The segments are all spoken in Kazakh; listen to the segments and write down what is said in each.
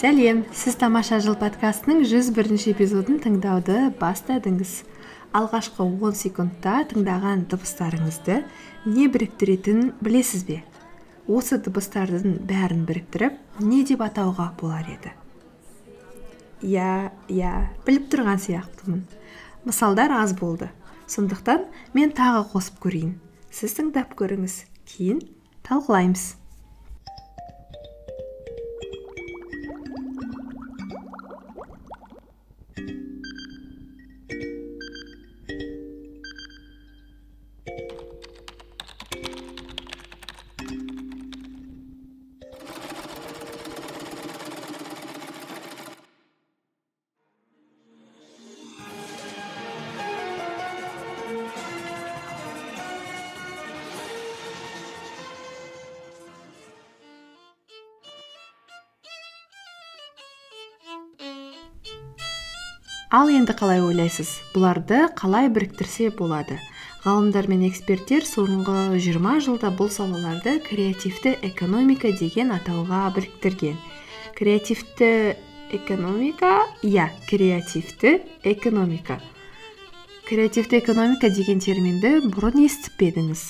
сәлем. Сіз тамаша жыл подкастының жүз бірінші эпизодын тыңдауды бастадыңыз. Алғашқы он секундта тыңдаған дыбыстарыңызды не біріктіретінін білесіз бе? Осы дыбыстардың бәрін біріктіріп не деп атауға болар еді? Иә иә біліп тұрған сияқтымын. Мысалдар аз болды. Сондықтан мен тағы қосып көрейін. Сіз тыңдап көріңіз. Кейін талқылаймыз. Ал енді қалай ойлайсыз? Бұларды қалай біріктірсе болады? Ғалымдар мен эксперттер соңғы жиырма жылда бұл салаларды креативті экономика деген атауға біріктірген. Креативті экономика? Иә креативті экономика. Креативті экономика деген терминді бұрын естіп пе едіңіз?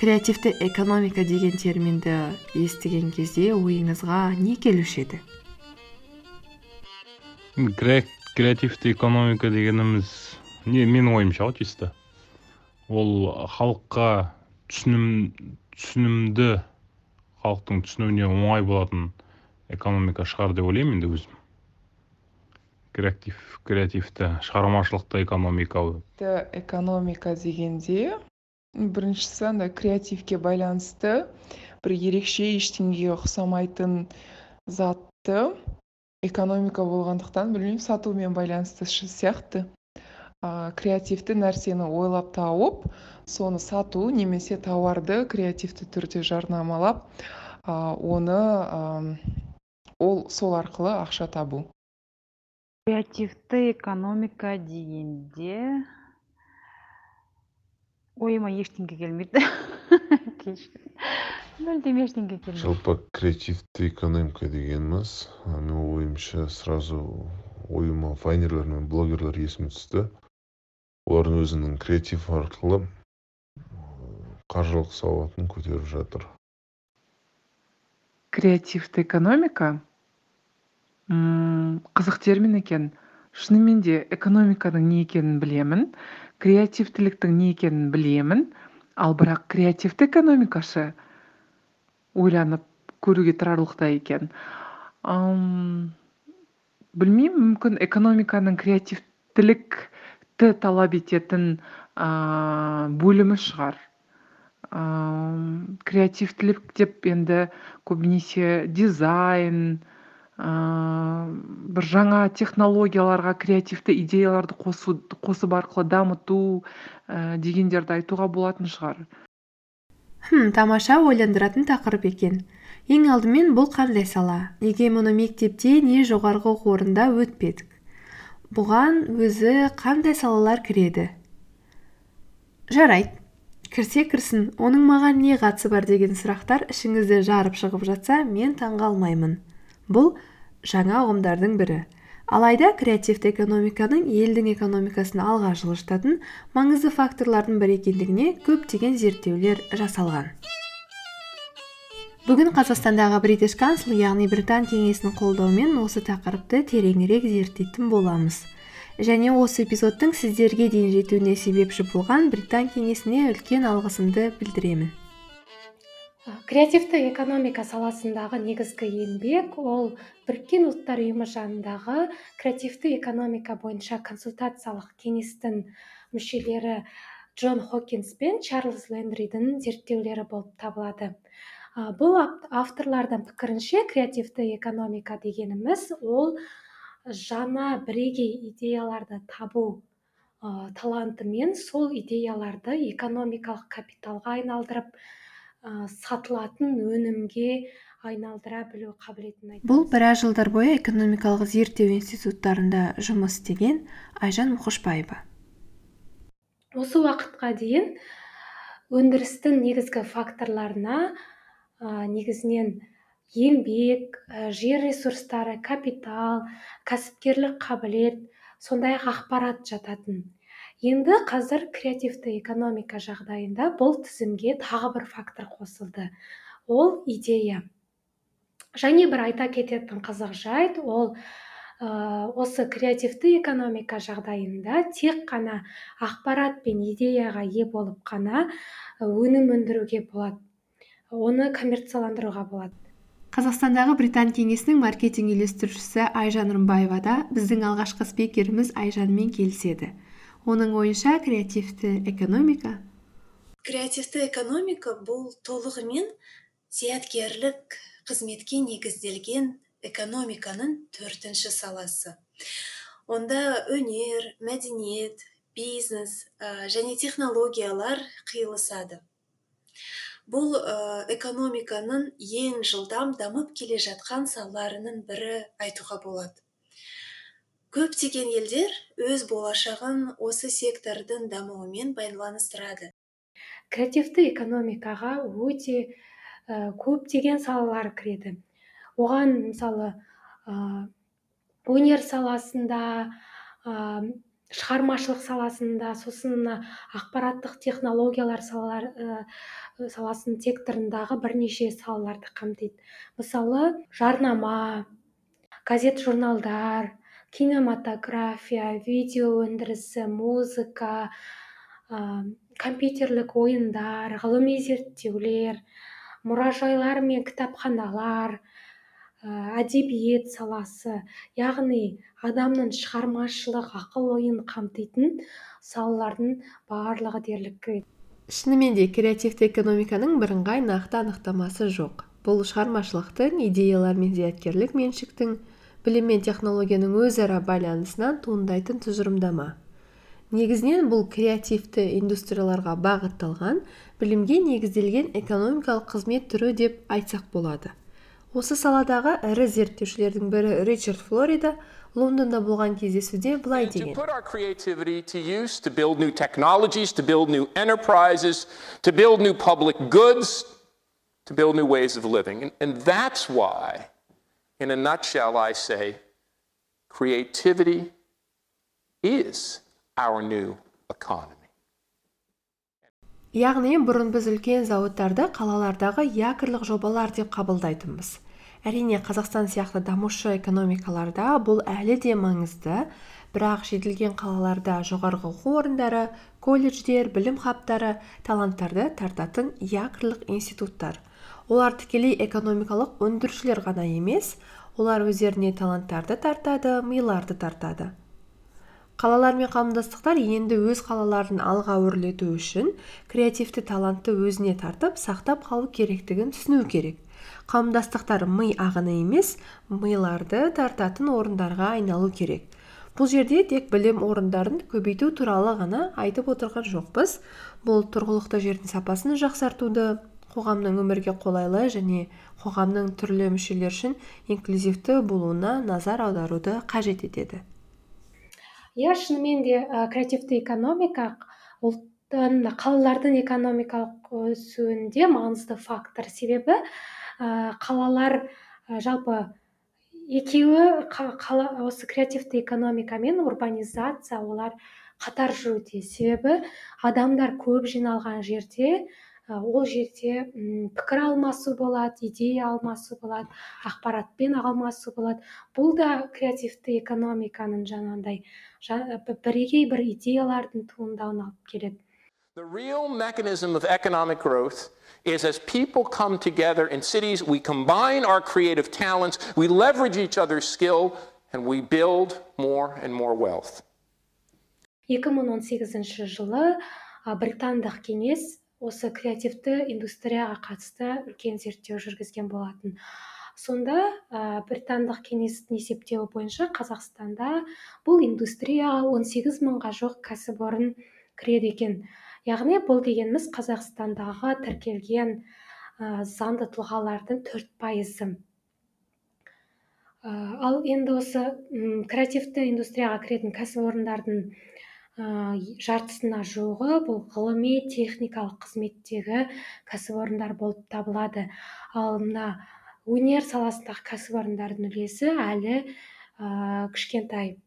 Креативті экономика деген терминді естіген кезде ойыңызға не келуші еді? Креативті экономика дегеніміз не менің ойымша ғой чисто. Ол халыққа түсінім түсінімді халықтың түсінуіне оңай болатын экономика шығар деп ойлаймын енді өзім. Креатив креативті шығармашылықты экономика экономика дегенде біріншісі андай креативке байланысты бір ерекше ештеңеге ұқсамайтын затты экономика болғандықтан білмеймін сатумен байланысты сияқты ә, креативті нәрсені ойлап тауып соны сату немесе тауарды креативті түрде жарнамалап ә, оны ә, ол сол арқылы ақша табу. Креативті экономика дегенде ойыма ештеңе келмейді. мүлдем ештеңе келмейді жалпы креативті экономика дегеніміз менің ойымша сразу ойыма вайнерлер мен блогерлер есіме түсті. Олардың өзінің креатив арқылы қаржылық сауатын көтеріп жатыр. Креативті экономика? М қызық термин екен. Шынымен де экономиканың не екенін білемін креативтіліктің не екенін білемін. Ал бірақ креативті экономикашы ойланып көруге тұрарлықтай екен. Білмеймін мүмкін экономиканың креативтілікті талап ететін бөлімі шығар. Креативтілік деп енді көбінесе дизайн бір жаңа технологияларға креативті идеяларды қосу қосып арқылы дамыту ә, дегендерді айтуға болатын шығар. Хм тамаша ойландыратын тақырып екен. Ең алдымен бұл қандай сала? Неге мұны мектепте не жоғарғы оқу орнында өтпедік? Бұған өзі қандай салалар кіреді? Жарайды. Кірсе кірсін. Оның маған не қатысы бар деген сұрақтар ішіңізді жарып шығып жатса мен таңғалмаймын. Бұл жаңа ұғымдардың бірі. Алайда креативті экономиканың елдің экономикасын алға жылжытатын маңызды факторлардың бірі екендігіне көптеген зерттеулер жасалған. Бүгін қазақстандағы бритиш кансл яғни британ кеңесінің қолдауымен осы тақырыпты тереңірек зерттейтін боламыз. Және осы эпизодтың сіздерге дейін жетуіне себепші болған британ кеңесіне үлкен алғысымды білдіремін. Креативті экономика саласындағы негізгі еңбек ол біріккен ұлттар ұйымы жанындағы креативті экономика бойынша консультациялық кеңестің мүшелері джон хокинс пен чарльз лендридің зерттеулері болып табылады. Бұл авторлардың пікірінше креативті экономика дегеніміз ол жаңа бірегей идеяларды табу талантымен сол идеяларды экономикалық капиталға айналдырып сатылатын өнімге айналдыра білу қабілетін айтады бұл біраз жылдар бойы экономикалық зерттеу институттарында жұмыс істеген айжан мұқышбаева. Осы уақытқа дейін өндірістің негізгі факторларына ә, негізінен еңбек ә, жер ресурстары капитал кәсіпкерлік қабілет сондай ақ ақпарат жататын. Енді қазір креативті экономика жағдайында бұл тізімге тағы бір фактор қосылды. Ол идея. Және бір айта кететін қызық жайт ол осы креативті экономика жағдайында тек қана ақпарат пен идеяға ие болып қана өнім өндіруге болады. Оны коммерцияландыруға болады. Қазақстандағы британ кеңесінің маркетинг үйлестірушісі айжан рымбаева да біздің алғашқы спикеріміз айжанмен келіседі. Оның ойынша креативті экономика. Креативті экономика бұл толығымен зияткерлік қызметке негізделген экономиканың төртінші саласы. Онда өнер мәдениет бизнес және технологиялар қиылысады. Бұл экономиканың ең жылдам дамып келе жатқан салаларының бірі айтуға болады. Көптеген елдер өз болашағын осы сектордың дамуымен байланыстырады. Креативті экономикаға өте ә, көптеген салалар кіреді. Оған мысалы ә, өнер саласында шығармашылық саласында сосын мына ақпараттық технологиялар салалар ә, саласының секторындағы бірнеше салаларды қамтиды. Мысалы жарнама газет журналдар кинематография видео өндірісі музыка ә, компьютерлік ойындар ғылыми зерттеулер мұражайлар мен кітапханалар әдебиет саласы. Яғни адамның шығармашылық ақыл ойын қамтитын салалардың барлығы дерлік кіреді шынымен де креативті экономиканың бірыңғай нақты анықтамасы жоқ. Бұл шығармашылықтың идеялар мен зияткерлік меншіктің білім мен технологияның өзара байланысынан туындайтын тұжырымдама. Негізінен бұл креативті индустрияларға бағытталған білімге негізделген экономикалық қызмет түрі деп айтсақ болады. Осы саладағы ірі зерттеушілердің бірі ричард флорида лондонда болған кездесуде былай деген. to put our creativity to use to build new technologies to build new enterprises to build new public goods to build new ways of living. And, and that's why in a nutshell i say creativity is our new economy. Яғни бұрын біз үлкен зауыттарды қалалардағы якорлық жобалар деп қабылдайтынбыз. Әрине қазақстан сияқты дамушы экономикаларда бұл әлі де маңызды. Бірақ жетілген қалаларда жоғарғы оқу орындары колледждер білім хабтары таланттарды тартатын якорлық институттар. Олар тікелей экономикалық өндірушілер ғана емес олар өздеріне таланттарды тартады миларды тартады. Қалалар мен қауымдастықтар енді өз қалаларын алға өрлету үшін креативті талантты өзіне тартып сақтап қалу керектігін түсіну керек. Қауымдастықтар ми ағыны емес миларды тартатын орындарға айналу керек. Бұл жерде тек білім орындарын көбейту туралы ғана айтып отырған жоқпыз. Бұл тұрғылықты жердің сапасын жақсартуды қоғамның өмірге қолайлы және қоғамның түрлі мүшелері үшін инклюзивті болуына назар аударуды қажет етеді. Иә шынымен де креативті экономика ұлттың қалалардың экономикалық өсуінде маңызды фактор. Себебі қалалар жалпы екеуі қала, осы креативті экономика мен урбанизация олар қатар жүруде. Себебі адамдар көп жиналған жерде ол жерде пікір алмасу болады идея алмасу болады ақпаратпен алмасу болады бұл да креативті экономиканың жаңағындай бірегей бір идеялардың туындауына алып келеді The real mechanism of economic growth is as people come together in cities, we combine our creative talents, we leverage each other's skill, and we build more and more wealth. 2018 жылы британдық кеңес осы креативті индустрияға қатысты үлкен зерттеу жүргізген болатын. Сонда ә, британдық кеңестің есептеуі бойынша қазақстанда бұл индустрияға 18 мыңға жоқ кәсіпорын кіреді екен. Яғни бұл дегеніміз қазақстандағы тіркелген ә, заңды тұлғалардың төрт пайызы. Ал енді осы креативті индустрияға кіретін кәсіпорындардың жартысына жуығы бұл ғылыми техникалық қызметтегі кәсіпорындар болып табылады. Ал мына өнер саласындағы кәсіпорындардың үлесі әлі ә, кішкентай.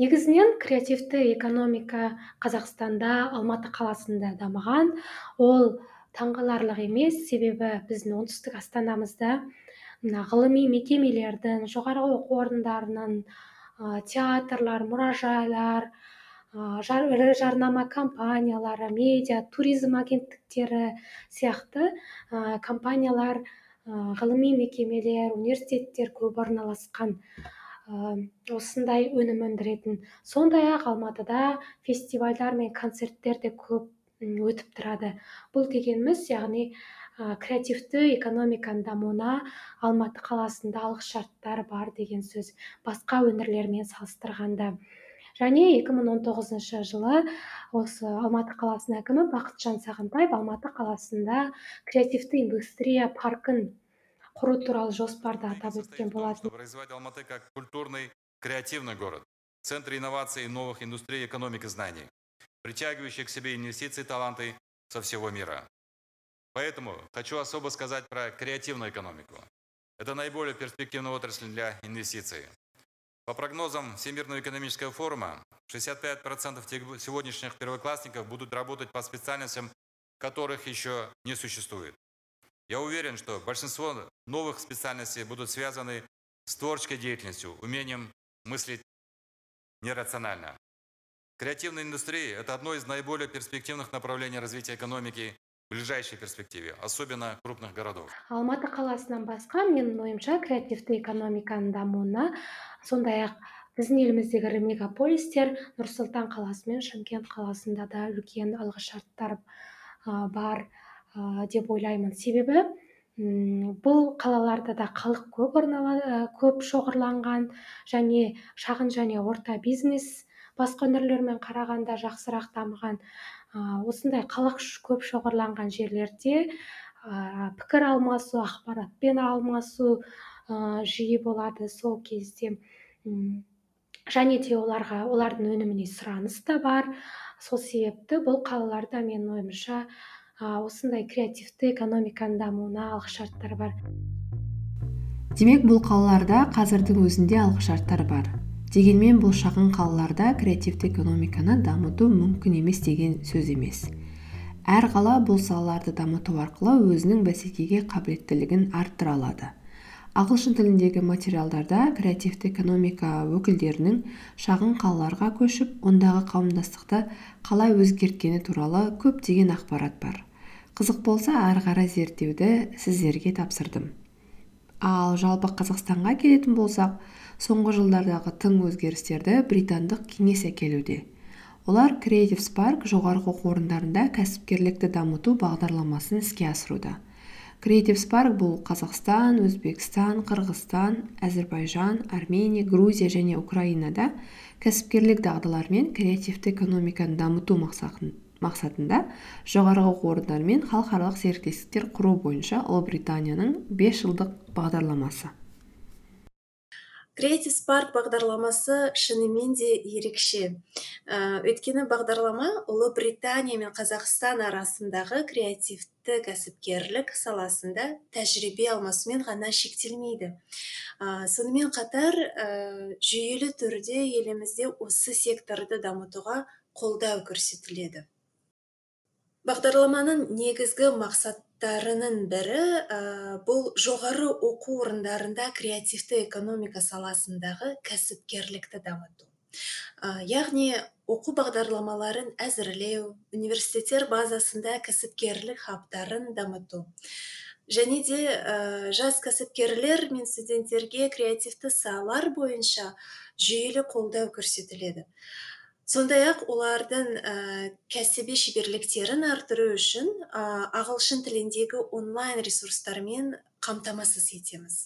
Негізінен креативті экономика қазақстанда алматы қаласында дамыған. Ол таңғаларлық емес себебі біздің оңтүстік астанамызда мына ғылыми мекемелердің жоғарғы оқу орындарының театрлар мұражайлар ірі жарнама компаниялары медиа туризм агенттіктері сияқты ә, компаниялар ә, ғылыми мекемелер университеттер көп орналасқан осындай өнім өндіретін. Сондай ақ алматыда фестивальдар мен концерттер де көп өтіп тұрады. Бұл дегеніміз яғни ә, креативті экономиканың дамуына алматы қаласында алғы шарттар бар деген сөз басқа өңірлермен салыстырғанда. Және 2019 жылы осы алматы қаласының әкімі бақытжан сағынтаев алматы қаласында креативті индустрия паркін құру туралы жоспарды атап өткен болатын. Развивать алматы как культурный креативный город. В центре инноваций новых индустрий экономики знаний притягивающих к себе инвестиции таланты со всего мира. Поэтому хочу особо сказать про креативную экономику это наиболее перспективная отрасль для инвестиций по прогнозам Всемирного экономического форума, 65% сегодняшних первоклассников будут работать по специальностям, которых еще не существует. Я уверен, что большинство новых специальностей будут связаны с творческой деятельностью, умением мыслить нерационально. Креативная индустрия – это одно из наиболее перспективных направлений развития экономики ближайшей перспективе, особенно крупных городов. алматы қаласынан басқа менің ойымша креативті экономиканың дамуына сондай ақ біздің еліміздегі ірі мегаполистер нұр сұлтан қаласы мен шымкент қаласында да үлкен алғышарттар бар деп ойлаймын себебі бұл қалаларда да халық көп көп шоғырланған және шағын және орта бизнес басқа өңірлермен қарағанда жақсырақ дамыған осындай халық көп шоғырланған жерлерде пікір алмасу ақпаратпен алмасу жиі болады сол кезде. Және де оларға олардың өніміне сұраныс та бар. Сол себепті бұл қалаларда менің ойымша осындай креативті экономиканың дамуына алғышарттар бар. Демек бұл қалаларда қазірдің өзінде алғышарттар бар. Дегенмен бұл шағын қалаларда креативті экономиканы дамыту мүмкін емес деген сөз емес. Әр қала бұл салаларды дамыту арқылы өзінің бәсекеге қабілеттілігін арттыра алады. Ағылшын тіліндегі материалдарда креативті экономика өкілдерінің шағын қалаларға көшіп ондағы қауымдастықты қалай өзгерткені туралы көптеген ақпарат бар. Қызық болса ары қарай зерттеуді сіздерге тапсырдым. Ал жалпы қазақстанға келетін болсақ соңғы жылдардағы тың өзгерістерді британдық кеңес әкелуде. Олар креатив спарк жоғарғы оқу орындарында кәсіпкерлікті дамыту бағдарламасын іске асыруда. Креатив спарк бұл қазақстан өзбекстан қырғызстан әзірбайжан армения грузия және украинада кәсіпкерлік дағдылар мен креативті экономиканы дамыту мақсатын мақсатында жоғарғы оқу орындарымен халықаралық серіктестіктер құру бойынша ұлыбританияның бес жылдық бағдарламасы. Креатив спарк бағдарламасы шынымен де ерекше. Ә, өйткені бағдарлама ұлыбритания мен қазақстан арасындағы креативті кәсіпкерлік саласында тәжірибе алмасумен ғана шектелмейді. Ә, сонымен қатар ә, жүйелі түрде елімізде осы секторды дамытуға қолдау көрсетіледі. Бағдарламаның негізгі мақсаттарының бірі ә, бұл жоғары оқу орындарында креативті экономика саласындағы кәсіпкерлікті дамыту. Ә, яғни оқу бағдарламаларын әзірлеу университеттер базасында кәсіпкерлік хабтарын дамыту. Және де ә, жас кәсіпкерлер мен студенттерге креативті салалар бойынша жүйелі қолдау көрсетіледі. Сондай ақ олардың ә, кәсіби шеберліктерін арттыру үшін ә, ағылшын тіліндегі онлайн ресурстармен қамтамасыз етеміз.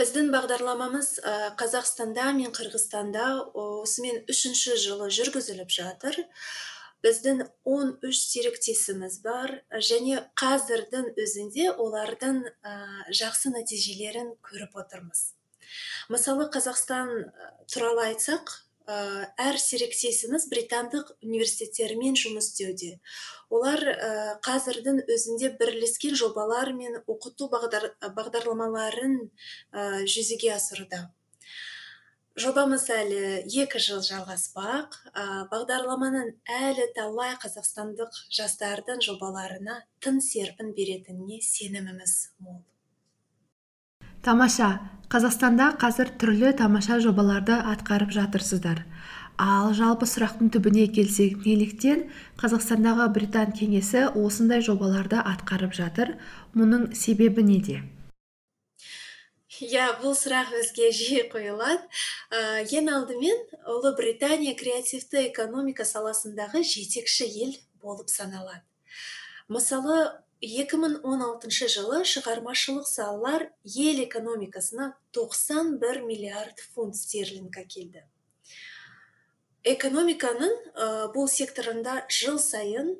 Біздің бағдарламамыз ә, қазақстанда мен қырғызстанда осымен үшінші жылы жүргізіліп жатыр. Біздің 13 серіктесіміз бар және қазірдің өзінде олардың жақсы нәтижелерін көріп отырмыз. Мысалы қазақстан туралы айтсақ әр серіктесіміз британдық университеттермен жұмыс істеуде. Олар қазірдің өзінде бірлескен жобалар мен оқыту бағдар, бағдарламаларын жүзеге асыруда. Жобамыз әлі екі жыл жалғаспақ. Бағдарламаның әлі талай қазақстандық жастардың жобаларына тың серпін беретініне сеніміміз мол. Тамаша. Қазақстанда қазір түрлі тамаша жобаларды атқарып жатырсыздар. Ал жалпы сұрақтың түбіне келсек неліктен қазақстандағы британ кеңесі осындай жобаларды атқарып жатыр? Мұның себебі неде? Иә бұл сұрақ бізге жиі қойылады. Ә, ең алдымен ұлыбритания креативті экономика саласындағы жетекші ел болып саналады. Мысалы 2016 жылы шығармашылық салалар ел экономикасына 91 миллиард фунт стерлинг әкелді экономиканың бұл секторында жыл сайын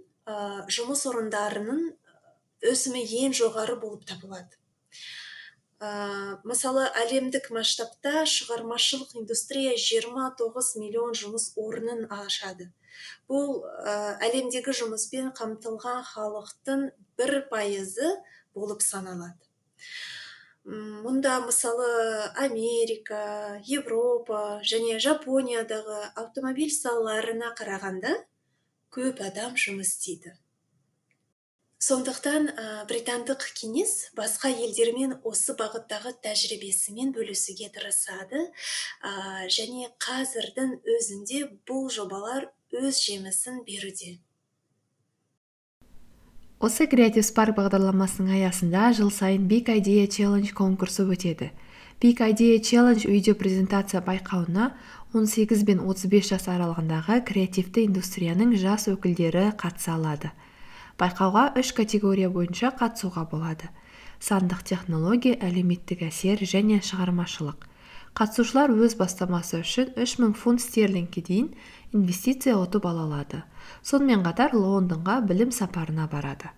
жұмыс орындарының өсімі ең жоғары болып табылады. Ә, мысалы әлемдік масштабта шығармашылық индустрия 29 миллион жұмыс орнын ашады. Бұл ә, әлемдегі жұмыспен қамтылған халықтың бір пайызы болып саналады. Мұнда мысалы америка европа және жапониядағы автомобиль салаларына қарағанда көп адам жұмыс істейді. Сондықтан ә, британдық кеңес басқа елдермен осы бағыттағы тәжірибесімен бөлісуге тырысады ә, және қазірдің өзінде бұл жобалар өз жемісін беруде. Осы креатив спарк бағдарламасының аясында жыл сайын big idea challenge конкурсы өтеді. Big idea challenge видео презентация байқауына 18 бен 35 жас аралығындағы креативті индустрияның жас өкілдері қатыса алады. Байқауға үш категория бойынша қатысуға болады. Сандық технология әлеуметтік әсер және шығармашылық. Қатысушылар өз бастамасы үшін 3000 фунт стерлингке дейін инвестиция ұтып ала алады. Сонымен қатар лондонға білім сапарына барады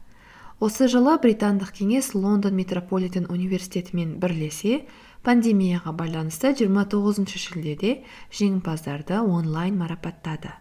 осы жылы британдық кеңес лондон метрополитен университетімен бірлесе пандемияға байланысты 29 шілдеде жеңімпаздарды онлайн марапаттады.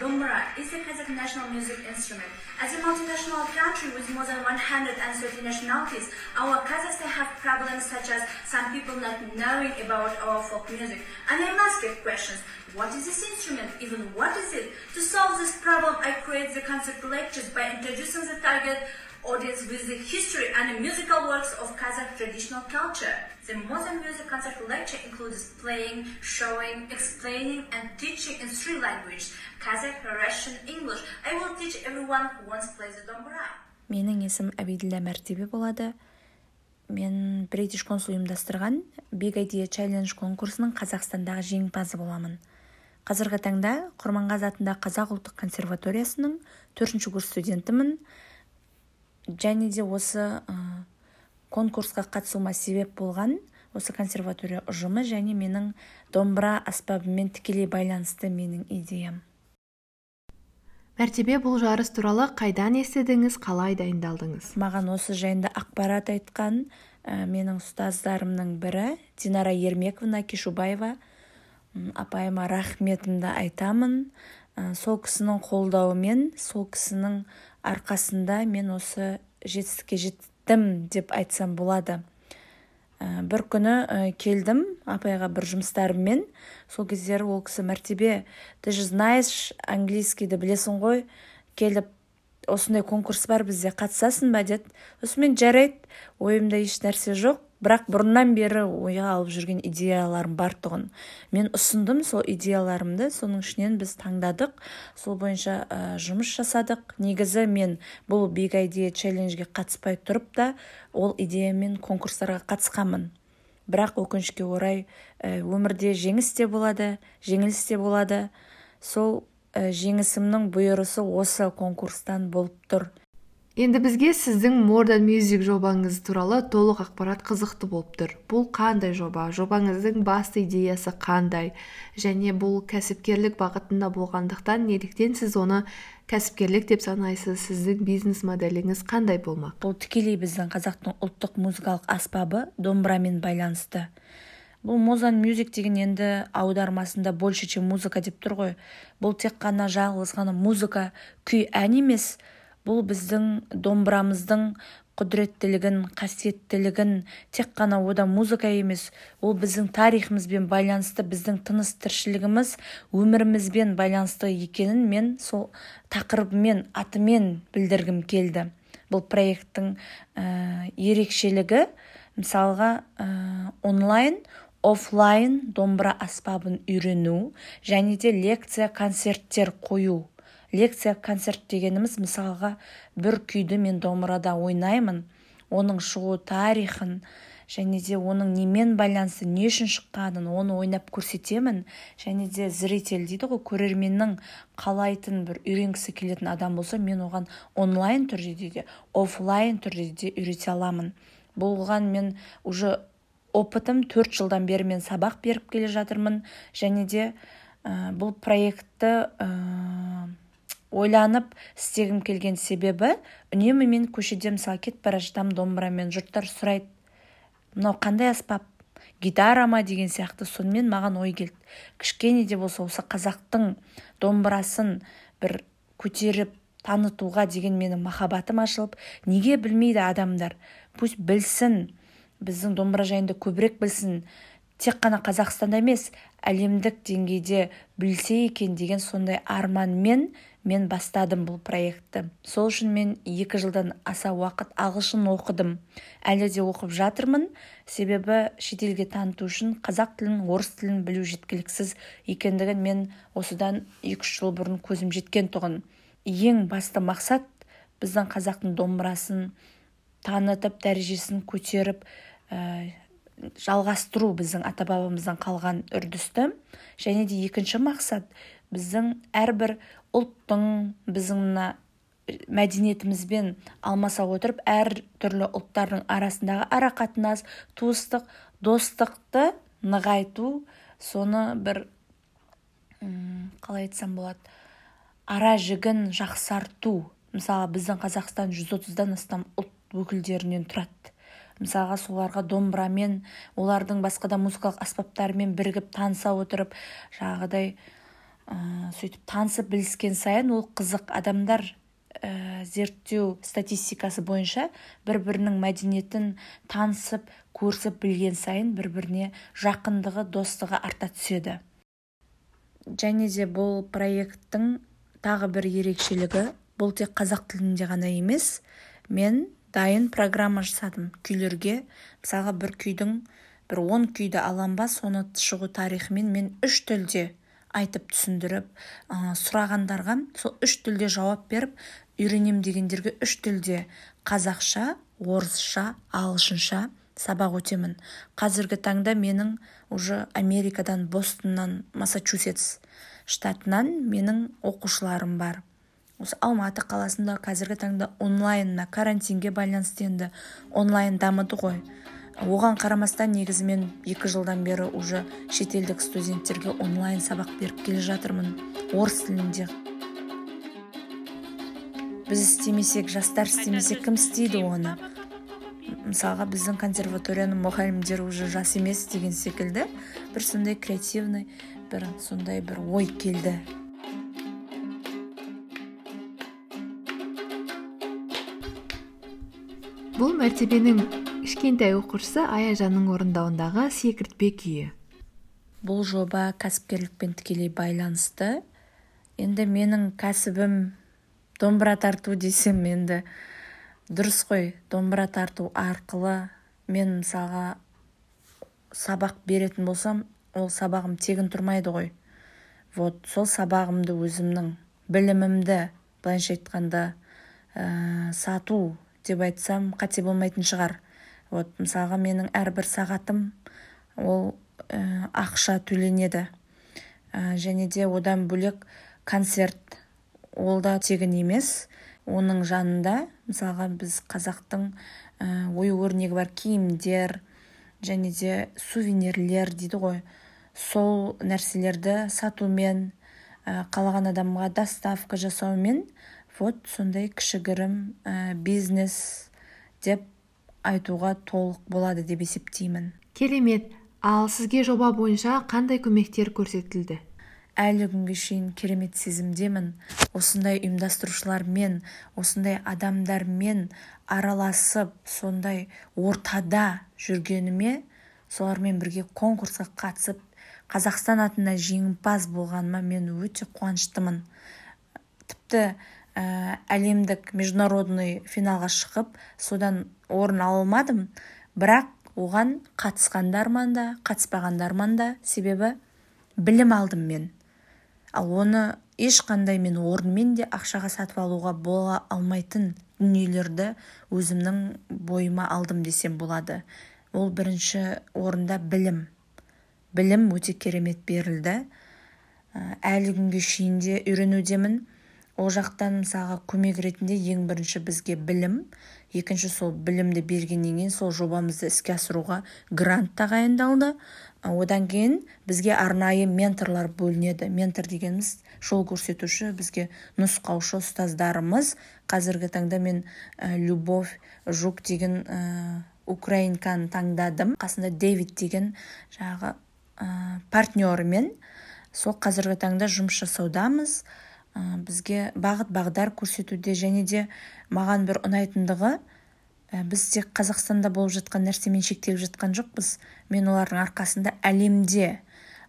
Dombra is the Kazakh national music instrument. As a multinational country with more than 130 nationalities, our Kazakhstan have problems such as some people not knowing about our folk music. And I must get questions. What is this instrument? Even what is it? To solve this problem, I create the concert lectures by introducing the target audience with the history and the musical works of Kazakh traditional culture. The modern music concert lecture includes playing, showing, explaining, and teaching in three languages Kazakh, Russian, English. I will teach everyone who wants to play the dombra. менің есім әбиділлә мәртебе болады мен бритиш консул ұйымдастырған big idea challenge конкурсының қазақстандағы жеңімпазы боламын қазіргі таңда құрманғазы атындағы қазақ ұлттық консерваториясының төртінші курс студентімін және де осы конкурсқа қатысуыма себеп болған осы консерватория ұжымы және менің домбыра аспабымен тікелей байланысты менің идеям мәртебе бұл жарыс туралы қайдан естідіңіз қалай дайындалдыңыз? Маған осы жайында ақпарат айтқан ә, менің ұстаздарымның бірі динара ермековна кешубаева. Апайыма рахметімді айтамын. Ә, сол кісінің қолдауымен сол кісінің арқасында мен осы жетістікке жеттім деп айтсам болады. Ә, бір күні ә, келдім апайға бір жұмыстарыммен. Сол кездері ол кісі мәртебе ты же знаешь английскийді білесің ғой? Келіп осындай конкурс бар бізде қатысасың ба? деді. Осымен жарайды. Ойымда еш нәрсе жоқ. Бірақ бұрыннан бері ойға алып жүрген идеяларым бар тұғын. Мен ұсындым сол идеяларымды соның ішінен біз таңдадық. Сол бойынша ә, жұмыс жасадық. Негізі мен бұл big idea челленджге қатыспай тұрып та ол идеямен конкурстарға қатысқанмын. Бірақ өкінішке орай өмірде жеңіс те болады жеңіліс те болады. Сол жеңісімнің бұйырысы осы конкурстан болып тұр. Енді бізге сіздің more music жобаңыз туралы толық ақпарат қызықты болып тұр. Бұл қандай жоба? Жобаңыздың басты идеясы қандай? Және бұл кәсіпкерлік бағытында болғандықтан неліктен сіз оны кәсіпкерлік деп санайсыз? Сіздің бизнес моделіңіз қандай болмақ? Бұл тікелей біздің қазақтың ұлттық музыкалық аспабы домбырамен байланысты. Бұл мозан мюзик деген енді аудармасында больше чем музыка деп тұр ғой. Бұл тек қана жалғыз ғана музыка күй ән емес. Бұл біздің домбырамыздың құдіреттілігін қасиеттілігін тек қана ода музыка емес ол біздің тарихымызбен байланысты біздің тыныс тіршілігіміз өмірімізбен байланысты екенін мен сол тақырыбымен атымен білдіргім келді. Бұл проекттің ә, ерекшелігі мысалға ә, онлайн офлайн домбыра аспабын үйрену және де лекция концерттер қою лекция концерт дегеніміз мысалға бір күйді мен домбырада ойнаймын оның шығу тарихын және де оның немен байланысты не үшін шыққанын оны ойнап көрсетемін және де зритель дейді ғой көрерменнің қалайтын бір үйренгісі келетін адам болса мен оған онлайн түрде де офлайн түрде де үйрете аламын. Бұған мен уже опытым төрт жылдан бері мен сабақ беріп келе жатырмын және де ә, бұл проектті ойланып істегім келген себебі үнемі мен көшеде мысалы кетіп бара жатамын домбырамен жұрттар сұрайды мынау қандай аспап? Гитара ма? деген сияқты. Сонымен маған ой келді. Кішкене де болса осы қазақтың домбырасын бір көтеріп танытуға деген менің махаббатым ашылып неге білмейді адамдар? Пусть білсін біздің домбыра жайында көбірек білсін. Тек қана қазақстанда емес әлемдік деңгейде білсе екен деген сондай арманмен мен бастадым бұл проектті. Сол үшін мен екі жылдан аса уақыт ағылшын оқыдым. Әлі де оқып жатырмын. Себебі шетелге таныту үшін қазақ тілін орыс тілін білу жеткіліксіз екендігін мен осыдан екі-үш жыл бұрын көзім жеткен тұғын. Ең басты мақсат біздің қазақтың домбырасын танытып дәрежесін көтеріп ә, жалғастыру біздің ата бабамыздан қалған үрдісті. Және де екінші мақсат біздің әрбір ұлттың біздің мына мәдениетімізбен алмаса отырып әр түрлі ұлттардың арасындағы арақатынас туыстық достықты нығайту соны бір қалай айтсам болады ара жігін жақсарту. Мысалы біздің қазақстан 130-дан астам ұлт өкілдерінен тұрады. Мысалға соларға домбырамен олардың басқа да музыкалық аспаптарымен бірігіп таныса отырып жаңағыдай ә, сөйтіп танысып біліскен сайын ол қызық адамдар ә, зерттеу статистикасы бойынша бір бірінің мәдениетін танысып көрісіп білген сайын бір біріне жақындығы достығы арта түседі. Және де бұл проекттің тағы бір ерекшелігі бұл тек қазақ тілінде ғана емес мен дайын программа жасадым. Күйлерге мысалға бір күйдің бір он күйді алам ба соны шығу тарихымен мен үш тілде айтып түсіндіріп ә, сұрағандарға сол үш тілде жауап беріп үйренем дегендерге үш тілде қазақша орысша ағылшынша сабақ өтемін. Қазіргі таңда менің уже америкадан бостоннан массачусетс штатынан менің оқушыларым бар. Осы алматы қаласында қазіргі таңда онлайн карантинге байланысты енді онлайн дамыды ғой. Оған қарамастан негізі мен екі жылдан бері уже шетелдік студенттерге онлайн сабақ беріп келе жатырмын орыс тілінде. Біз істемесек жастар істемесе кім істейді оны? Мысалға біздің консерваторияның мұғалімдері уже жас емес деген секілді. Бір сондай креативный бір сондай бір ой келді. Бұл мәртебенің кішкентай оқушысы аяжанның орындауындағы секіртпе күйі. Бұл жоба кәсіпкерлікпен тікелей байланысты. Енді менің кәсібім домбыра тарту десем енді дұрыс қой. Домбыра тарту арқылы мен мысалға сабақ беретін болсам ол сабағым тегін тұрмайды ғой. Вот сол сабағымды өзімнің білімімді былайша айтқанда ә, сату деп айтсам қате болмайтын шығар. Вот мысалға менің әрбір сағатым ол ә, ақша төленеді. Ә, және де одан бөлек концерт ол да тегін емес. Оның жанында мысалға біз қазақтың ә, ою өрнегі бар киімдер және де сувенирлер дейді ғой. Сол нәрселерді сатумен қалаған адамға доставка жасаумен вот сондай кішігірім бизнес деп айтуға толық болады деп есептеймін. Керемет. Ал сізге жоба бойынша қандай көмектер көрсетілді? Әлі күнге шейін керемет сезімдемін. Осындай ұйымдастырушылармен осындай адамдармен араласып сондай ортада жүргеніме солармен бірге конкурсқа қатысып қазақстан атына жеңімпаз болғаныма мен өте қуаныштымын. Тіпті ә, әлемдік международный финалға шығып содан орын ала алмадым. Бірақ оған қатысқандарман да қатыспағандарман да себебі білім алдым мен. Ал оны ешқандай мен орынмен де ақшаға сатып алуға бола алмайтын дүниелерді өзімнің бойыма алдым десем болады. Ол бірінші орында білім. Білім өте керемет берілді. Әлі күнге шейін де үйренудемін. Ол жақтан мысалға көмек ретінде ең бірінші бізге білім екінші сол білімді бергеннен кейін сол жобамызды іске асыруға грант тағайындалды. Одан кейін бізге арнайы менторлар бөлінеді. Ментор дегеніміз жол көрсетуші бізге нұсқаушы ұстаздарымыз. Қазіргі таңда мен ә, любовь жук деген ә, украинканы таңдадым. Қасында дэвид деген жаңағы ә, партнермен. Сол қазіргі таңда жұмыс жасаудамыз. Бізге бағыт бағдар көрсетуде және де маған бір ұнайтындығы Ә, біз тек қазақстанда болып жатқан нәрсемен шектеліп жатқан жоқпыз. Мен олардың арқасында әлемде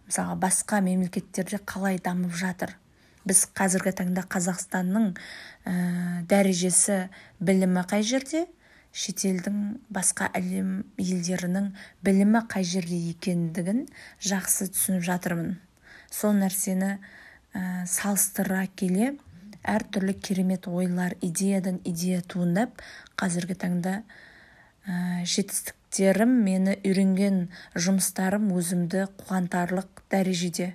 мысалға басқа мемлекеттерде қалай дамып жатыр. Біз қазіргі таңда қазақстанның ә, дәрежесі білімі қай жерде? Шетелдің басқа әлем елдерінің білімі қай жерде екендігін жақсы түсініп жатырмын. Сол нәрсені ә, салыстыра келе әртүрлі керемет ойлар идеядан идея туындап қазіргі таңда ә, жетістіктерім мені үйренген жұмыстарым өзімді қуантарлық дәрежеде.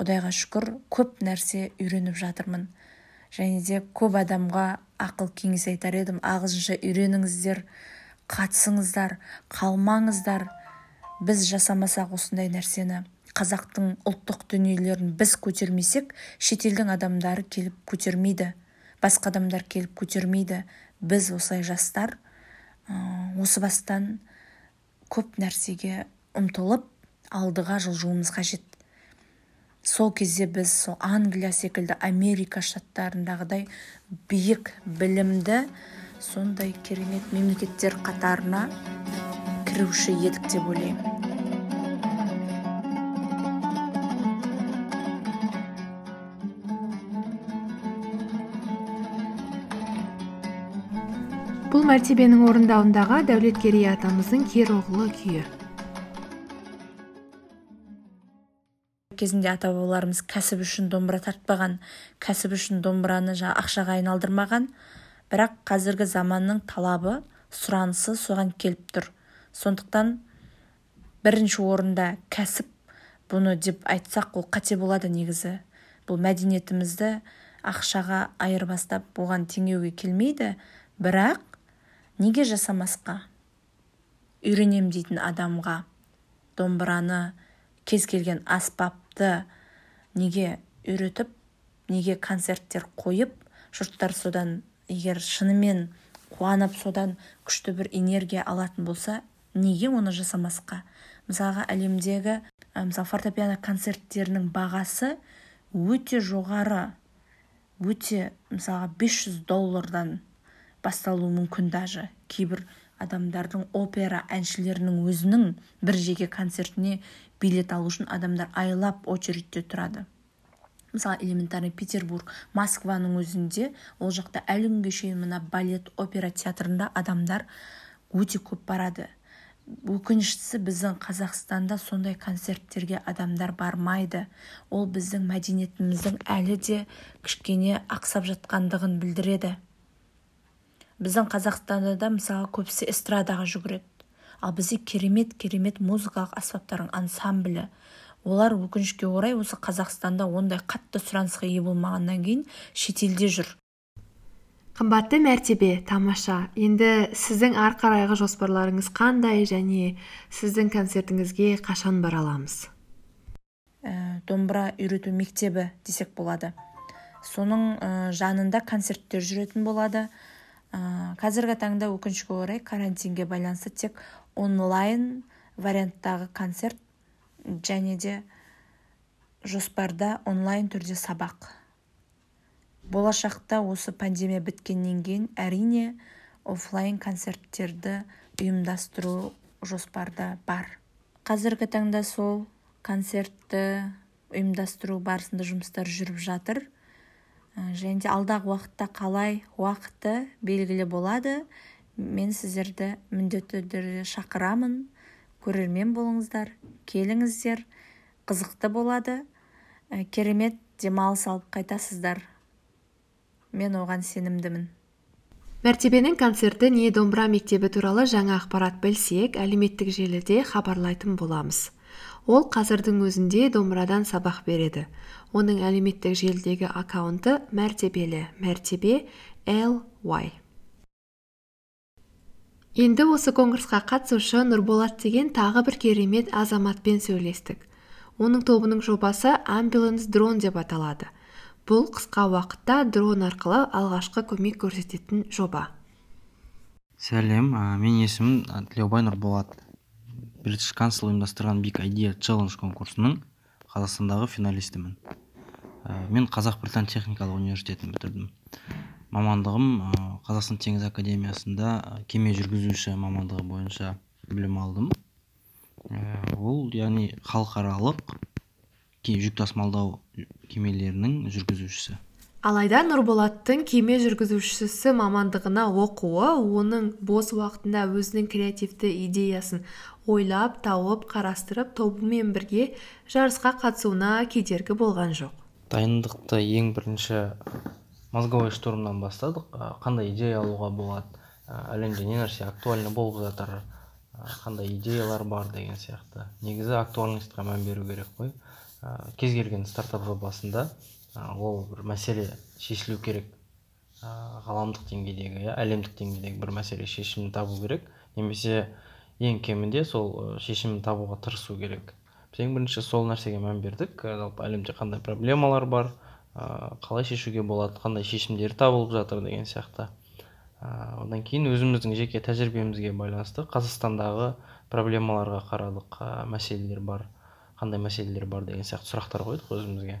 Құдайға шүкір көп нәрсе үйреніп жатырмын. Және де көп адамға ақыл кеңес айтар едім. Ағылшынша үйреніңіздер қатысыңыздар қалмаңыздар. Біз жасамасақ осындай нәрсені. Қазақтың ұлттық дүниелерін біз көтермесек шетелдің адамдары келіп көтермейді басқа адамдар келіп көтермейді. Біз осылай жастар осы бастан көп нәрсеге ұмтылып алдыға жылжуымыз қажет. Сол кезде біз сол англия секілді америка штаттарындағыдай биік білімді сондай керемет мемлекеттер қатарына кіруші едік деп ойлаймын. Бұл мәртебенің орындауындағы дәулеткерей атамыздың кероғлы күйі. Кезінде ата бабаларымыз кәсіп үшін домбыра тартпаған кәсіп үшін домбыраны жаңа ақшаға айналдырмаған. Бірақ қазіргі заманның талабы сұранысы соған келіп тұр. Сондықтан бірінші орында кәсіп бұны деп айтсақ ол қате болады негізі. Бұл мәдениетімізді ақшаға айырбастап оған теңеуге келмейді. Бірақ неге жасамасқа? Үйренем дейтін адамға домбыраны кез келген аспапты неге үйретіп неге концерттер қойып жұрттар содан егер шынымен қуанып содан күшті бір энергия алатын болса неге оны жасамасқа? Мысалға әлемдегі мысалы фортепиано концерттерінің бағасы өте жоғары өте мысалға 500 доллардан басталуы мүмкін даже. Кейбір адамдардың опера әншілерінің өзінің бір жеке концертіне билет алу үшін адамдар айлап очередьте тұрады. Мысалы элементарный петербург москваның өзінде ол жақта әлі күнге шейін мына балет опера театрында адамдар өте көп барады. Өкініштісі біздің қазақстанда сондай концерттерге адамдар бармайды. Ол біздің мәдениетіміздің әлі де кішкене ақсап жатқандығын білдіреді. Біздің қазақстанда да мысалы көбісі эстрадаға жүгіреді. Ал бізде керемет керемет музыкалық аспаптардың ансамблі. Олар өкінішке орай осы қазақстанда ондай қатты сұранысқа ие болмағаннан кейін шетелде жүр. Қымбатты мәртебе тамаша. Енді сіздің ары қарайғы жоспарларыңыз қандай және сіздің концертіңізге қашан бара аламыз? Ә, домбыра үйрету мектебі десек болады. Соның ә, жанында концерттер жүретін болады. Қазіргі таңда өкінішке орай карантинге байланысты тек онлайн варианттағы концерт және де жоспарда онлайн түрде сабақ. Болашақта осы пандемия біткеннен кейін әрине офлайн концерттерді ұйымдастыру жоспарда бар. Қазіргі таңда сол концертті ұйымдастыру барысында жұмыстар жүріп жатыр. Және де алдағы уақытта қалай уақыты белгілі болады. Мен сіздерді міндетті түрде шақырамын. Көрермен болыңыздар келіңіздер. Қызықты болады. Ә, керемет демалыс алып қайтасыздар. Мен оған сенімдімін. Мәртебенің концерті не домбыра мектебі туралы жаңа ақпарат білсек әлеуметтік желіде хабарлайтын боламыз. Ол қазірдің өзінде домбырадан сабақ береді. Оның әлеуметтік желідегі аккаунты мәртебелі. Мәртебе ly енді осы конкурсқа қатысушы нұрболат деген тағы бір керемет азаматпен сөйлестік. Оның тобының жобасы ambulance дрон деп аталады. Бұл қысқа уақытта дрон арқылы алғашқы көмек көрсететін жоба. Сәлем ә, менің есімім тілеубай нұрболат. Бритиш кансл ұйымдастырған биг idea челлендж конкурсының қазақстандағы финалистімін. Ә, мен қазақ британ техникалық университетін бітірдім. Мамандығым ә, қазақстан теңіз академиясында кеме жүргізуші мамандығы бойынша білім алдым. Ол яғни халықаралық жүк тасымалдау кемелерінің жүргізушісі. Алайда нұрболаттың кеме жүргізушісі мамандығына оқуы оның бос уақытында өзінің креативті идеясын ойлап тауып қарастырып тобымен бірге жарысқа қатысуына кедергі болған жоқ. Дайындықты ең бірінші мозговой штурмнан бастадық. Қандай идея алуға болады? Әлемде не нәрсе актуальны болып жатыр. Қандай идеялар бар деген сияқты. Негізі актуальностьқа мән беру керек қой. Кез келген стартап жобасында ол бір мәселе шешілу керек. Ғаламдық деңгейдегі әлемдік деңгейдегі бір мәселе шешімін табу керек. Немесе ең кемінде сол шешімін табуға тырысу керек. Біз ең бірінші сол нәрсеге мән бердік. Жалпы әлемде қандай проблемалар бар қалай шешуге болады қандай шешімдер табылып жатыр деген сияқты. Одан кейін өзіміздің жеке тәжірибемізге байланысты қазақстандағы проблемаларға қарадық мәселелер бар қандай мәселелер бар деген сияқты сұрақтар қойдық өзімізге.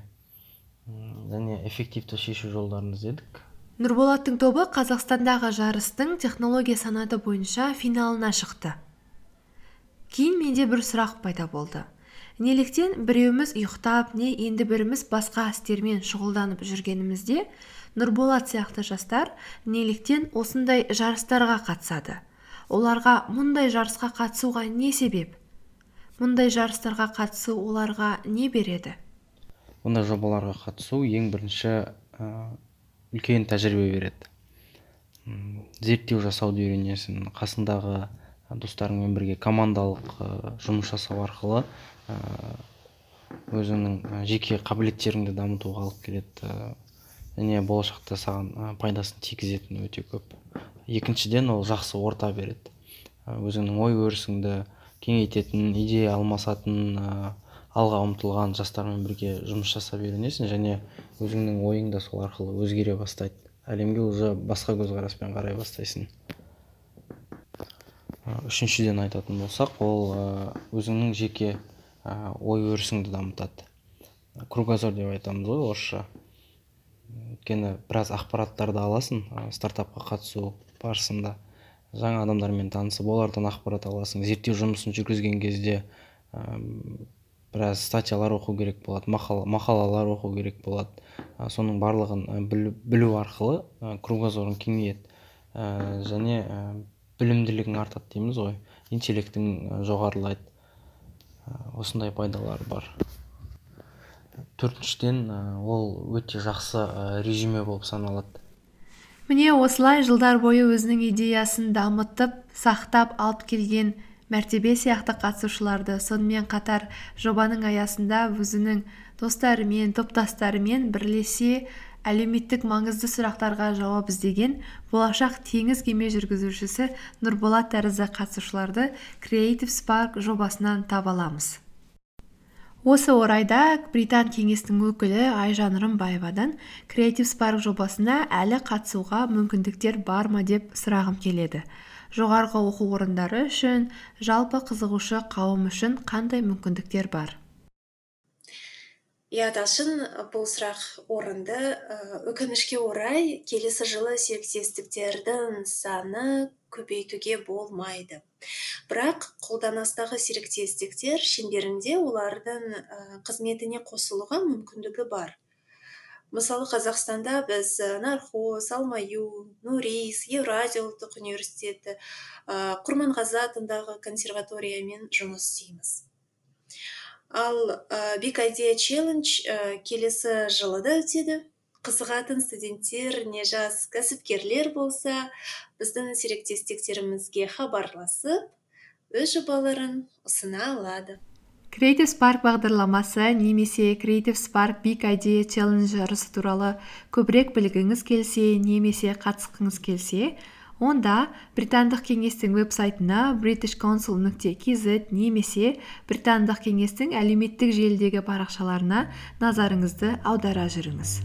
Және эффективті шешу жолдарын іздедік. Нұрболаттың тобы қазақстандағы жарыстың технология санаты бойынша финалына шықты. Кейін менде бір сұрақ пайда болды. Неліктен біреуміз ұйықтап не енді біріміз басқа істермен шұғылданып жүргенімізде нұрболат сияқты жастар неліктен осындай жарыстарға қатысады? Оларға мұндай жарысқа қатысуға не себеп? Мұндай жарыстарға қатысу оларға не береді? Бұндай жобаларға қатысу ең бірінші ә, үлкен тәжірибе береді. Зерттеу жасауды үйренесің қасыңдағы достарыңмен бірге командалық ә, жұмыс жасау арқылы ә, өзіңнің жеке қабілеттеріңді дамытуға алып келеді және болашақта саған пайдасын тигізетіні өте көп. Екіншіден ол жақсы орта береді. Өзіңнің ой өрісіңді кеңейтетін идея алмасатын алға ұмтылған жастармен бірге жұмыс жасап үйренесің және өзіңнің ойың да сол арқылы өзгере бастайды. Әлемге уже басқа көзқараспен қарай бастайсың. Үшіншіден айтатын болсақ ол өзіңнің жеке ой өрісіңді дамытады. Кругозор деп айтамыз ғой орысша. Өйткені біраз ақпараттарды аласың стартапқа қатысу барысында. Жаңа адамдармен танысып олардан ақпарат аласың зерттеу жұмысын жүргізген кезде біраз статьялар оқу керек болады мақал, мақалалар оқу керек болады. Соның барлығын білу, арқылы кругозорың кеңейеді. Және білімділігің артады дейміз ғой. Интеллектің жоғарылайды. Осындай пайдалары бар. Төртіншіден ол өте жақсы резюме болып саналады. Міне осылай жылдар бойы өзінің идеясын дамытып сақтап алып келген мәртебе сияқты қатысушыларды сонымен қатар жобаның аясында өзінің достарымен топтастарымен бірлесе әлеуметтік маңызды сұрақтарға жауап іздеген болашақ теңіз кеме жүргізушісі нұрболат тәрізді қатысушыларды креатив спарк жобасынан таба аламыз. Осы орайда британ кеңестің өкілі айжан рымбаевадан креатив спарк жобасына әлі қатысуға мүмкіндіктер бар ма деп сұрағым келеді. Жоғарғы оқу орындары үшін жалпы қызығушы қауым үшін қандай мүмкіндіктер бар? Иә талшын бұл сұрақ орынды. Өкінішке орай келесі жылы серіктестіктердің саны көбейтуге болмайды. Бірақ қолданыстағы серіктестіктер шеңберінде олардың қызметіне қосылуға мүмкіндігі бар. Мысалы қазақстанда біз нархоз алмаю нурис евразия ұлттық университеті құрманғазы атындағы консерваториямен жұмыс істейміз. Ал биг идея челлендж келесі жылы да өтеді. Қызығатын студенттер не жас кәсіпкерлер болса біздің серіктестіктерімізге хабарласып өз жобаларын ұсына алады. Креатив спарк бағдарламасы немесе креатив спарк биг идея челлендж жарысы туралы көбірек білгіңіз келсе немесе қатысқыңыз келсе онда британдық кеңестің веб сайтына british council нүкте немесе британдық кеңестің әлеуметтік желідегі парақшаларына назарыңызды аудара жүріңіз.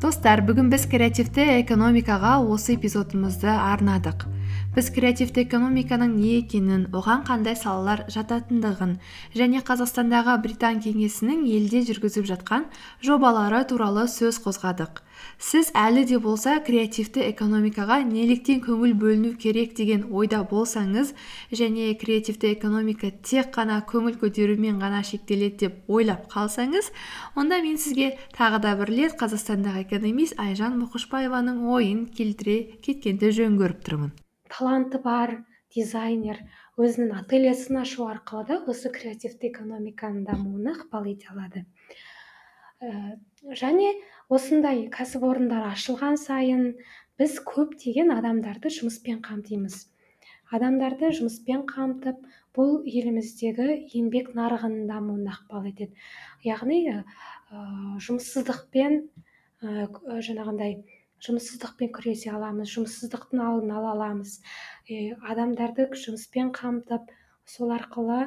Достар бүгін біз креативті экономикаға осы эпизодымызды арнадық. Біз креативті экономиканың не екенін оған қандай салалар жататындығын және қазақстандағы британ кеңесінің елде жүргізіп жатқан жобалары туралы сөз қозғадық. Сіз әлі де болса креативті экономикаға неліктен көңіл бөліну керек деген ойда болсаңыз және креативті экономика тек қана көңіл көтерумен ғана шектеледі деп ойлап қалсаңыз онда мен сізге тағы да бір рет қазақстандағы экономист айжан мұқышбаеваның ойын келтіре кеткенді жөн көріп тұрмын. Таланты бар дизайнер өзінің ательесін ашу арқылы да осы креативті экономиканың дамуына ықпал ете алады. Ә, және осындай кәсіпорындар ашылған сайын біз көптеген адамдарды жұмыспен қамтимыз. Адамдарды жұмыспен қамтып бұл еліміздегі еңбек нарығының дамуына ықпал етеді. Яғни ә, жұмыссыздықпен ә, жаңағындай жұмыссыздықпен күресе аламыз жұмыссыздықтың алдын ала аламыз. Адамдарды жұмыспен қамтып сол арқылы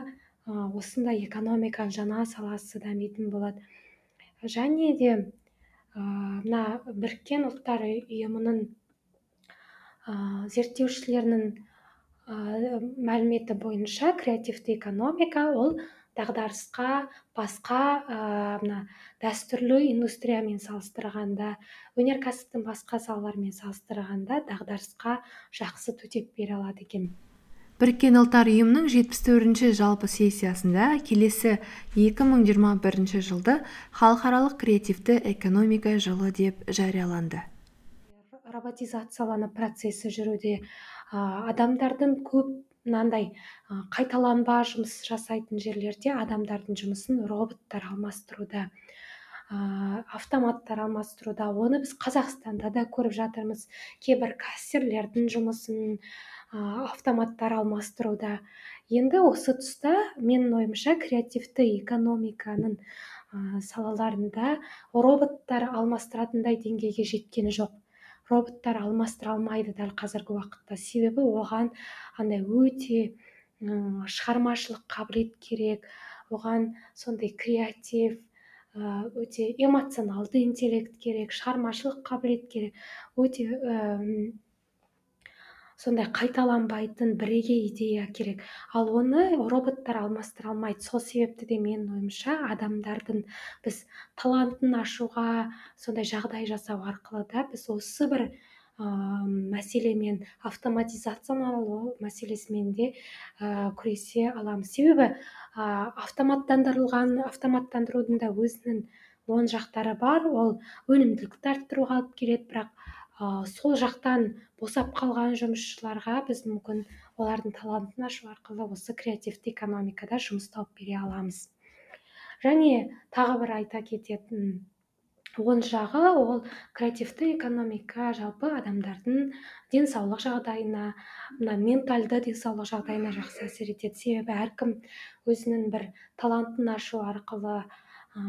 осындай экономиканың жаңа саласы дамитын болады. Және де мына біріккен ұлттар ұйымының зерттеушілерінің мәліметі бойынша креативті экономика ол дағдарысқа басқа мына дәстүрлі индустриямен салыстырғанда өнеркәсіптің басқа салаларымен салыстырғанда дағдарысқа жақсы төтеп бере алады екен. Біріккен ұлттар ұйымының жетпіс төртінші жалпы сессиясында келесі 2021 жылды халықаралық креативті экономика жылы деп жарияланды. Роботизациялану процесі жүруде адамдардың көп мынандай қайталанба жұмыс жасайтын жерлерде адамдардың жұмысын роботтар алмастыруда автоматтар алмастыруда. Оны біз қазақстанда да көріп жатырмыз. Кейбір кассирлердің жұмысын автоматтар алмастыруда. Енді осы тұста менің ойымша креативті экономиканың салаларында роботтар алмастыратындай деңгейге жеткен жоқ. Роботтар алмастыра алмайды дәл қазіргі уақытта. Себебі оған андай өте шығармашылық қабілет керек оған сондай креатив өте эмоционалды интеллект керек шығармашылық қабілет керек өте сондай қайталанбайтын бірегей идея керек. Ал оны роботтар алмастыра алмайды. Сол себепті де менің ойымша адамдардың біз талантын ашуға сондай жағдай жасау арқылы да біз осы бір ә, мәселемен автоматизациялану мәселесімен де ә, күресе аламыз. Себебі ә, автоматтандырылған автоматтандырудың да өзінің оң жақтары бар. Ол өнімділікті арттыруға алып келеді. Бірақ сол жақтан босап қалған жұмысшыларға біз мүмкін олардың талантын ашу арқылы осы креативті экономикада жұмыс тауып бере аламыз. Және тағы бір айта кететін оң жағы ол креативті экономика жалпы адамдардың денсаулық жағдайына мына ментальды денсаулық жағдайына жақсы әсер етеді. Себебі әркім өзінің бір талантын ашу арқылы ә,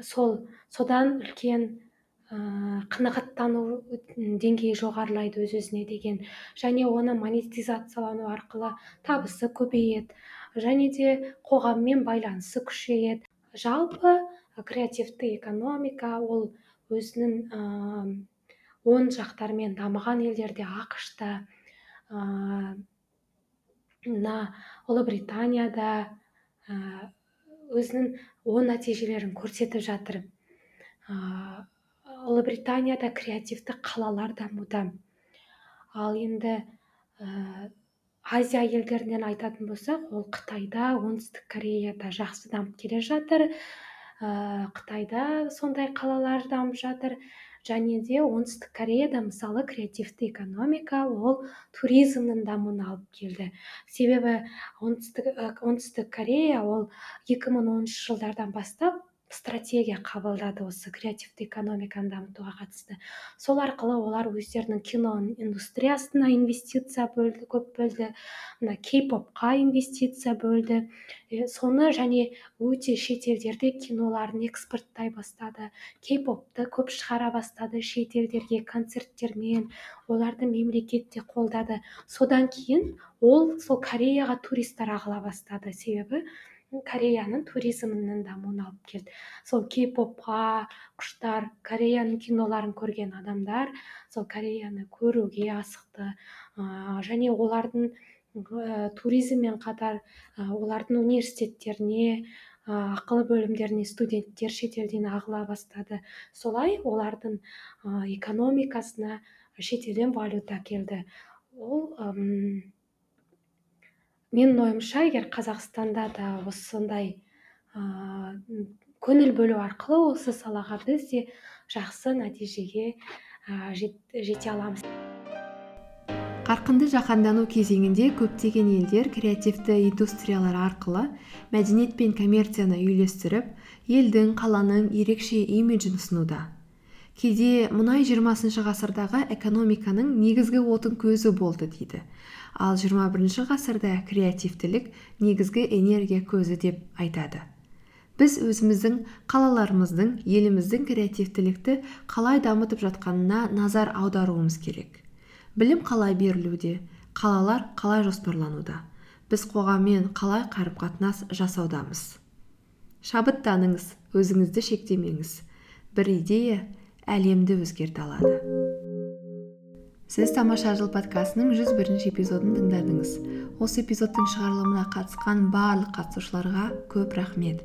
сол содан үлкен қанағаттану деңгейі жоғарылайды өз өзіне деген. Және оны монетизациялану арқылы табысы көбейеді. Және де қоғаммен байланысы күшейеді. Жалпы креативті экономика ол өзінің оң жақтарымен дамыған елдерде ақш та мына ұлыбританияда өзінің оң нәтижелерін көрсетіп жатыр. Ұлыбританияда креативті қалалар дамуда ал енді ә, азия елдерінен айтатын болсақ ол қытайда оңтүстік кореяда жақсы дамып келе жатыр. Ә, қытайда сондай қалалар дамып жатыр. Және де оңтүстік кореяда мысалы креативті экономика ол туризмнің дамуына алып келді. Себебі оңтүстік оңтүстік корея ол 2010 жылдардан бастап стратегия қабылдады осы креативті экономиканы дамытуға қатысты. Сол арқылы олар өздерінің кино индустриясына инвестиция бөлді көп бөлді мына кей попқа инвестиция бөлді. Соны және өте шетелдерде киноларын экспорттай бастады кей попты көп шығара бастады шетелдерге концерттермен оларды мемлекет те қолдады. Содан кейін ол сол кореяға туристер ағыла бастады. Себебі кореяның туризмінің дамуына алып келді. Сол кей попқа құштар кореяның киноларын көрген адамдар сол кореяны көруге асықты. Ә, және олардың ә, туризммен қатар ә, олардың университеттеріне ақылы бөлімдеріне студенттер шетелден ағыла бастады. Солай олардың экономикасына шетелден валюта келді ол менің ойымша егер қазақстанда да осындай ыыы көңіл бөлу арқылы осы салаға біз де жақсы нәтижеге жете аламыз. Қарқынды жаһандану кезеңінде көптеген елдер креативті индустриялар арқылы мәдениет пен коммерцияны үйлестіріп елдің қаланың ерекше имиджін ұсынуда. Кейде мұнай 20 ғасырдағы экономиканың негізгі отын көзі болды дейді. Ал 21 ғасырда креативтілік негізгі энергия көзі деп айтады. Біз өзіміздің қалаларымыздың еліміздің креативтілікті қалай дамытып жатқанына назар аударуымыз керек. Білім қалай берілуде қалалар қалай жоспарлануда біз қоғаммен қалай қарым қатынас жасаудамыз. Шабыттаныңыз өзіңізді шектемеңіз. Бір идея әлемді өзгерте алады. Сіз тамаша жыл подкастының 101 бірінші эпизодын тыңдадыңыз. Осы эпизодтың шығарылымына қатысқан барлық қатысушыларға көп рахмет.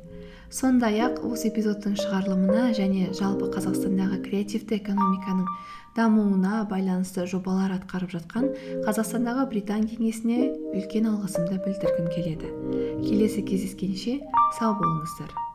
Сондай ақ осы эпизодтың шығарылымына және жалпы қазақстандағы креативті экономиканың дамуына байланысты жобалар атқарып жатқан қазақстандағы британ кеңесіне үлкен алғысымды білдіргім келеді. Келесі кездескенше сау болыңыздар.